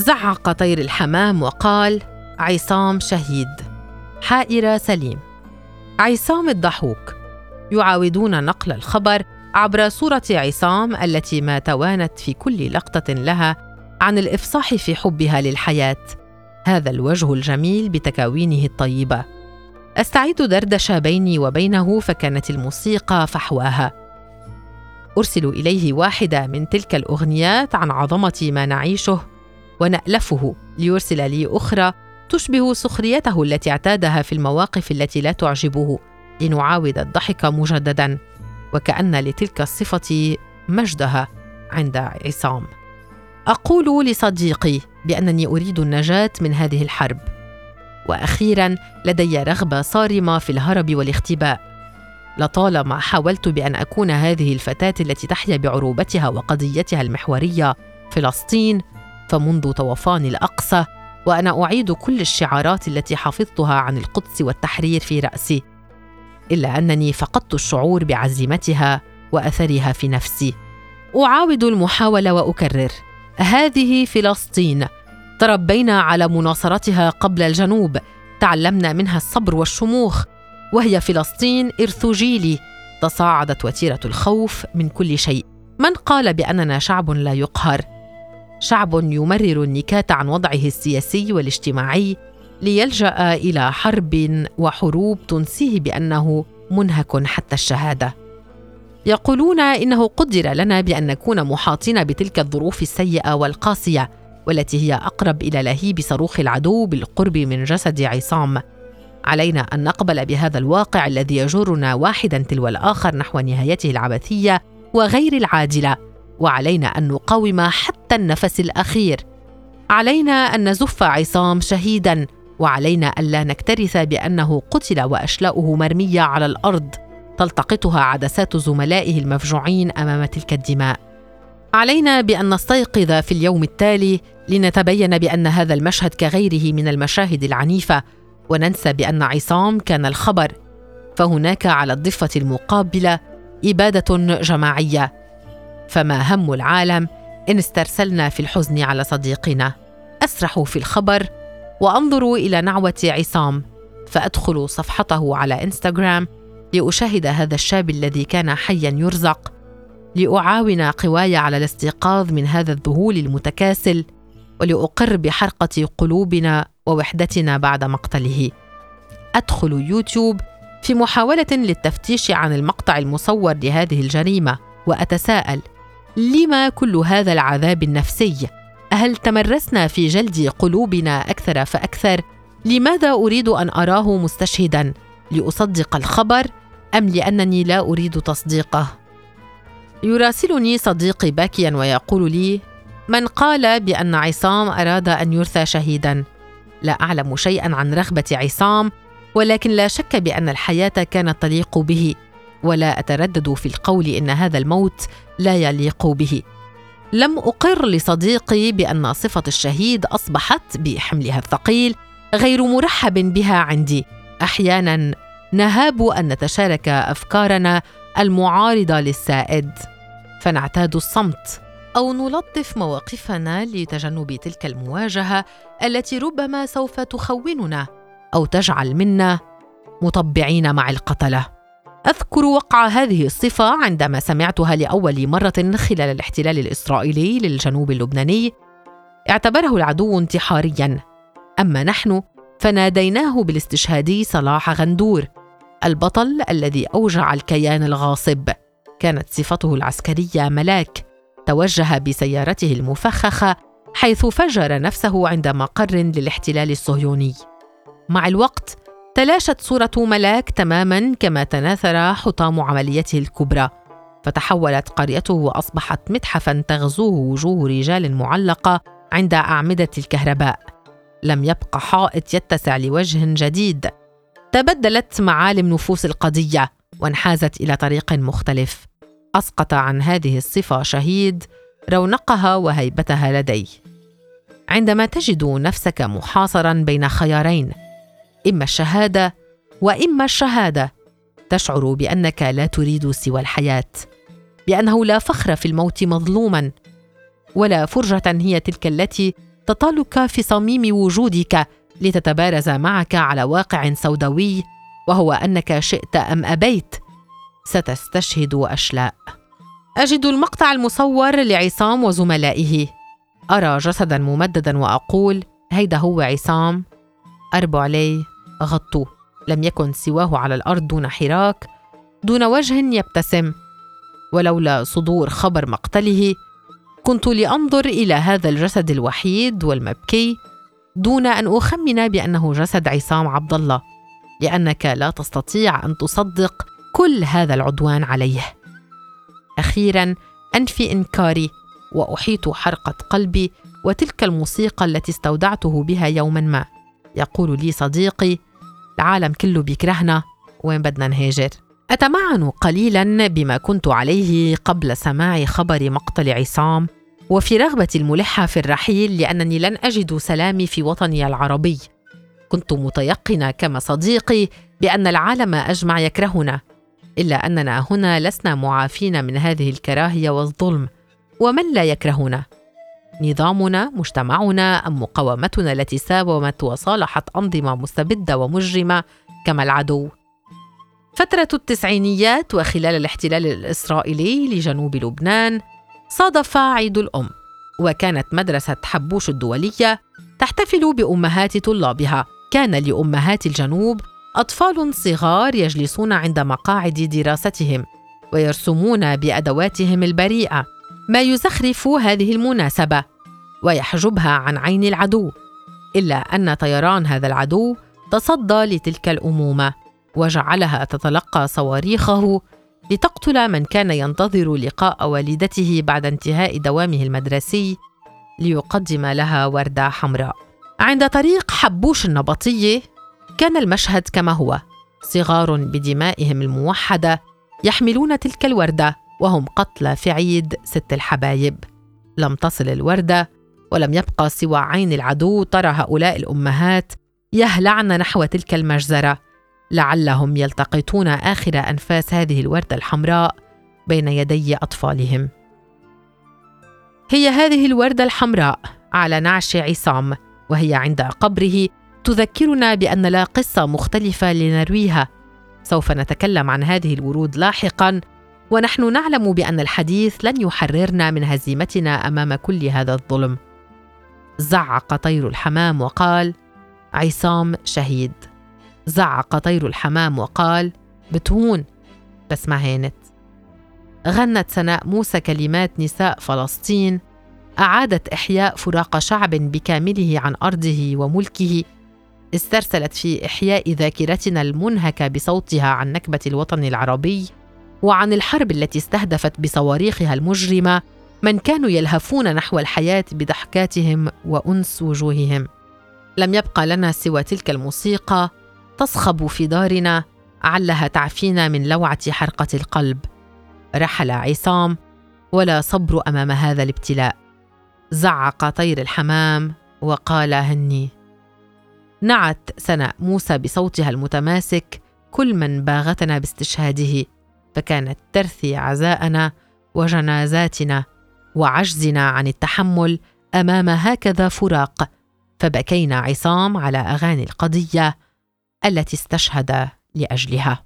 زعق طير الحمام وقال عصام شهيد. حائرة سليم. عصام الضحوك. يعاودون نقل الخبر عبر صورة عصام التي ما توانت في كل لقطة لها عن الإفصاح في حبها للحياة. هذا الوجه الجميل بتكاوينه الطيبة. أستعيد دردشة بيني وبينه فكانت الموسيقى فحواها. أرسل إليه واحدة من تلك الأغنيات عن عظمة ما نعيشه ونألفه ليرسل لي أخرى تشبه سخريته التي اعتادها في المواقف التي لا تعجبه لنعاود الضحك مجددا وكأن لتلك الصفة مجدها عند عصام. أقول لصديقي بأنني أريد النجاة من هذه الحرب. وأخيرا لدي رغبة صارمة في الهرب والاختباء. لطالما حاولت بأن أكون هذه الفتاة التي تحيا بعروبتها وقضيتها المحورية فلسطين فمنذ طوفان الأقصى وأنا أعيد كل الشعارات التي حفظتها عن القدس والتحرير في رأسي إلا أنني فقدت الشعور بعزيمتها وأثرها في نفسي. أعاود المحاولة وأكرر. هذه فلسطين. تربينا على مناصرتها قبل الجنوب. تعلمنا منها الصبر والشموخ. وهي فلسطين إرث جيلي تصاعدت وتيرة الخوف من كل شيء. من قال بأننا شعب لا يقهر؟ شعب يمرر النكات عن وضعه السياسي والاجتماعي ليلجأ إلى حرب وحروب تنسيه بأنه منهك حتى الشهادة. يقولون إنه قدر لنا بأن نكون محاطين بتلك الظروف السيئة والقاسية والتي هي أقرب إلى لهيب صاروخ العدو بالقرب من جسد عصام. علينا أن نقبل بهذا الواقع الذي يجرنا واحدا تلو الآخر نحو نهايته العبثية وغير العادلة وعلينا أن نقاوم حتى النفس الأخير. علينا أن نزف عصام شهيدا وعلينا الا نكترث بأنه قتل وأشلاؤه مرمية على الأرض. تلتقطها عدسات زملائه المفجوعين أمام تلك الدماء. علينا بأن نستيقظ في اليوم التالي لنتبين بأن هذا المشهد كغيره من المشاهد العنيفة وننسى بأن عصام كان الخبر. فهناك على الضفة المقابلة إبادة جماعية. فما هم العالم إن استرسلنا في الحزن على صديقنا. اسرح في الخبر وانظر إلى نعوة عصام فادخل صفحته على إنستغرام لأشاهد هذا الشاب الذي كان حيا يرزق لأعاون قواي على الاستيقاظ من هذا الذهول المتكاسل ولأقر بحرقة قلوبنا ووحدتنا بعد مقتله. أدخل يوتيوب في محاولة للتفتيش عن المقطع المصور لهذه الجريمة وأتساءل لما كل هذا العذاب النفسي؟ هل تمرسنا في جلد قلوبنا أكثر فأكثر؟ لماذا أريد أن أراه مستشهدا؟ لأصدق الخبر أم لأنني لا أريد تصديقه؟ يراسلني صديقي باكيا ويقول لي من قال بأن عصام أراد أن يرثى شهيدا؟ لا أعلم شيئا عن رغبة عصام ولكن لا شك بأن الحياة كانت تليق به. ولا أتردد في القول إن هذا الموت لا يليق به. لم أقر لصديقي بأن صفة الشهيد أصبحت بحملها الثقيل غير مرحب بها عندي. أحيانا نهاب أن نتشارك أفكارنا المعارضة للسائد. فنعتاد الصمت أو نلطف مواقفنا لتجنب تلك المواجهة التي ربما سوف تخوننا أو تجعل منا مطبعين مع القتلة. أذكر وقع هذه الصفة عندما سمعتها لأول مرة خلال الاحتلال الإسرائيلي للجنوب اللبناني. اعتبره العدو انتحاريا. أما نحن فناديناه بالاستشهادي صلاح غندور البطل الذي أوجع الكيان الغاصب. كانت صفته العسكرية ملاك. توجه بسيارته المفخخة حيث فجر نفسه عند مقر للاحتلال الصهيوني. مع الوقت تلاشت صورة ملاك تماما كما تناثر حطام عمليته الكبرى فتحولت قريته وأصبحت متحفا تغزوه وجوه رجال معلقة عند أعمدة الكهرباء. لم يبق حائط يتسع لوجه جديد. تبدلت معالم نفوس القضية وانحازت إلى طريق مختلف. أسقط عن هذه الصفة شهيد رونقها وهيبتها لدي عندما تجد نفسك محاصرا بين خيارين إما الشهادة وإما الشهادة. تشعر بأنك لا تريد سوى الحياة بأنه لا فخر في الموت مظلوما ولا فرجة هي تلك التي تطالك في صميم وجودك لتتبارز معك على واقع سوداوي وهو أنك شئت أم أبيت. ستستشهد أشلاء. أجد المقطع المصور لعصام وزملائه. أرى جسدا ممددا وأقول هيدا هو عصام. اربوا علي غطوه لم يكن سواه على الأرض دون حراك دون وجه يبتسم. ولولا صدور خبر مقتله كنت لأنظر إلى هذا الجسد الوحيد والمبكي دون أن أخمن بأنه جسد عصام عبد الله لأنك لا تستطيع أن تصدق كل هذا العدوان عليه. أخيرا أنفي إنكاري وأحيط حرقة قلبي وتلك الموسيقى التي استودعته بها يوما ما. يقول لي صديقي العالم كله بيكرهنا وين بدنا نهاجر؟ أتمعن قليلا بما كنت عليه قبل سماع خبر مقتل عصام؟ وفي رغبتي الملحة في الرحيل لأنني لن أجد سلامي في وطني العربي. كنت متيقنة كما صديقي بأن العالم أجمع يكرهنا إلا أننا هنا لسنا معافين من هذه الكراهية والظلم. ومن لا يكرهنا؟ نظامنا مجتمعنا أم مقاومتنا التي ساومت وصالحت أنظمة مستبدة ومجرمة كما العدو. فترة التسعينيات وخلال الاحتلال الإسرائيلي لجنوب لبنان صادف عيد الأم وكانت مدرسة حبوش الدولية تحتفل بأمهات طلابها. كان لأمهات الجنوب أطفال صغار يجلسون عند مقاعد دراستهم ويرسمون بأدواتهم البريئة. ما يزخرف هذه المناسبة. ويحجبها عن عين العدو إلا أن طيران هذا العدو تصدى لتلك الأمومة وجعلها تتلقى صواريخه لتقتل من كان ينتظر لقاء والدته بعد انتهاء دوامه المدرسي ليقدم لها ورده حمراء. عند طريق حبوش النبطيه كان المشهد كما هو صغار بدمائهم الموحدة يحملون تلك الوردة وهم قتلى في عيد ست الحبايب. لم تصل الوردة ولم يبقى سوى عين العدو ترى هؤلاء الأمهات يهلعن نحو تلك المجزرة. لعلهم يلتقطون آخر أنفاس هذه الوردة الحمراء بين يدي أطفالهم. هي هذه الوردة الحمراء على نعش عصام وهي عند قبره تذكرنا بأن لا قصة مختلفة لنرويها. سوف نتكلم عن هذه الورود لاحقا ونحن نعلم بأن الحديث لن يحررنا من هزيمتنا أمام كل هذا الظلم. زعق طير الحمام وقال عصام شهيد. زعق طير الحمام وقال بتهون. بس ما هانت. غنت سناء موسى كلمات نساء فلسطين. أعادت إحياء فراق شعب بكامله عن أرضه وملكه. استرسلت في إحياء ذاكرتنا المنهكة بصوتها عن نكبة الوطن العربي وعن الحرب التي استهدفت بصواريخها المجرمة من كانوا يلهفون نحو الحياة بضحكاتهم وأنس وجوههم. لم يبقى لنا سوى تلك الموسيقى تصخب في دارنا علها تعفينا من لوعة حرقة القلب. رحل عصام ولا صبر أمام هذا الابتلاء. زعق طير الحمام وقال هني نعت سناء موسى بصوتها المتماسك كل من باغتنا باستشهاده فكانت ترثي عزاءنا وجنازاتنا وعجزنا عن التحمل أمام هكذا فراق فبكينا عصام على أغاني القضية التي استشهد لأجلها.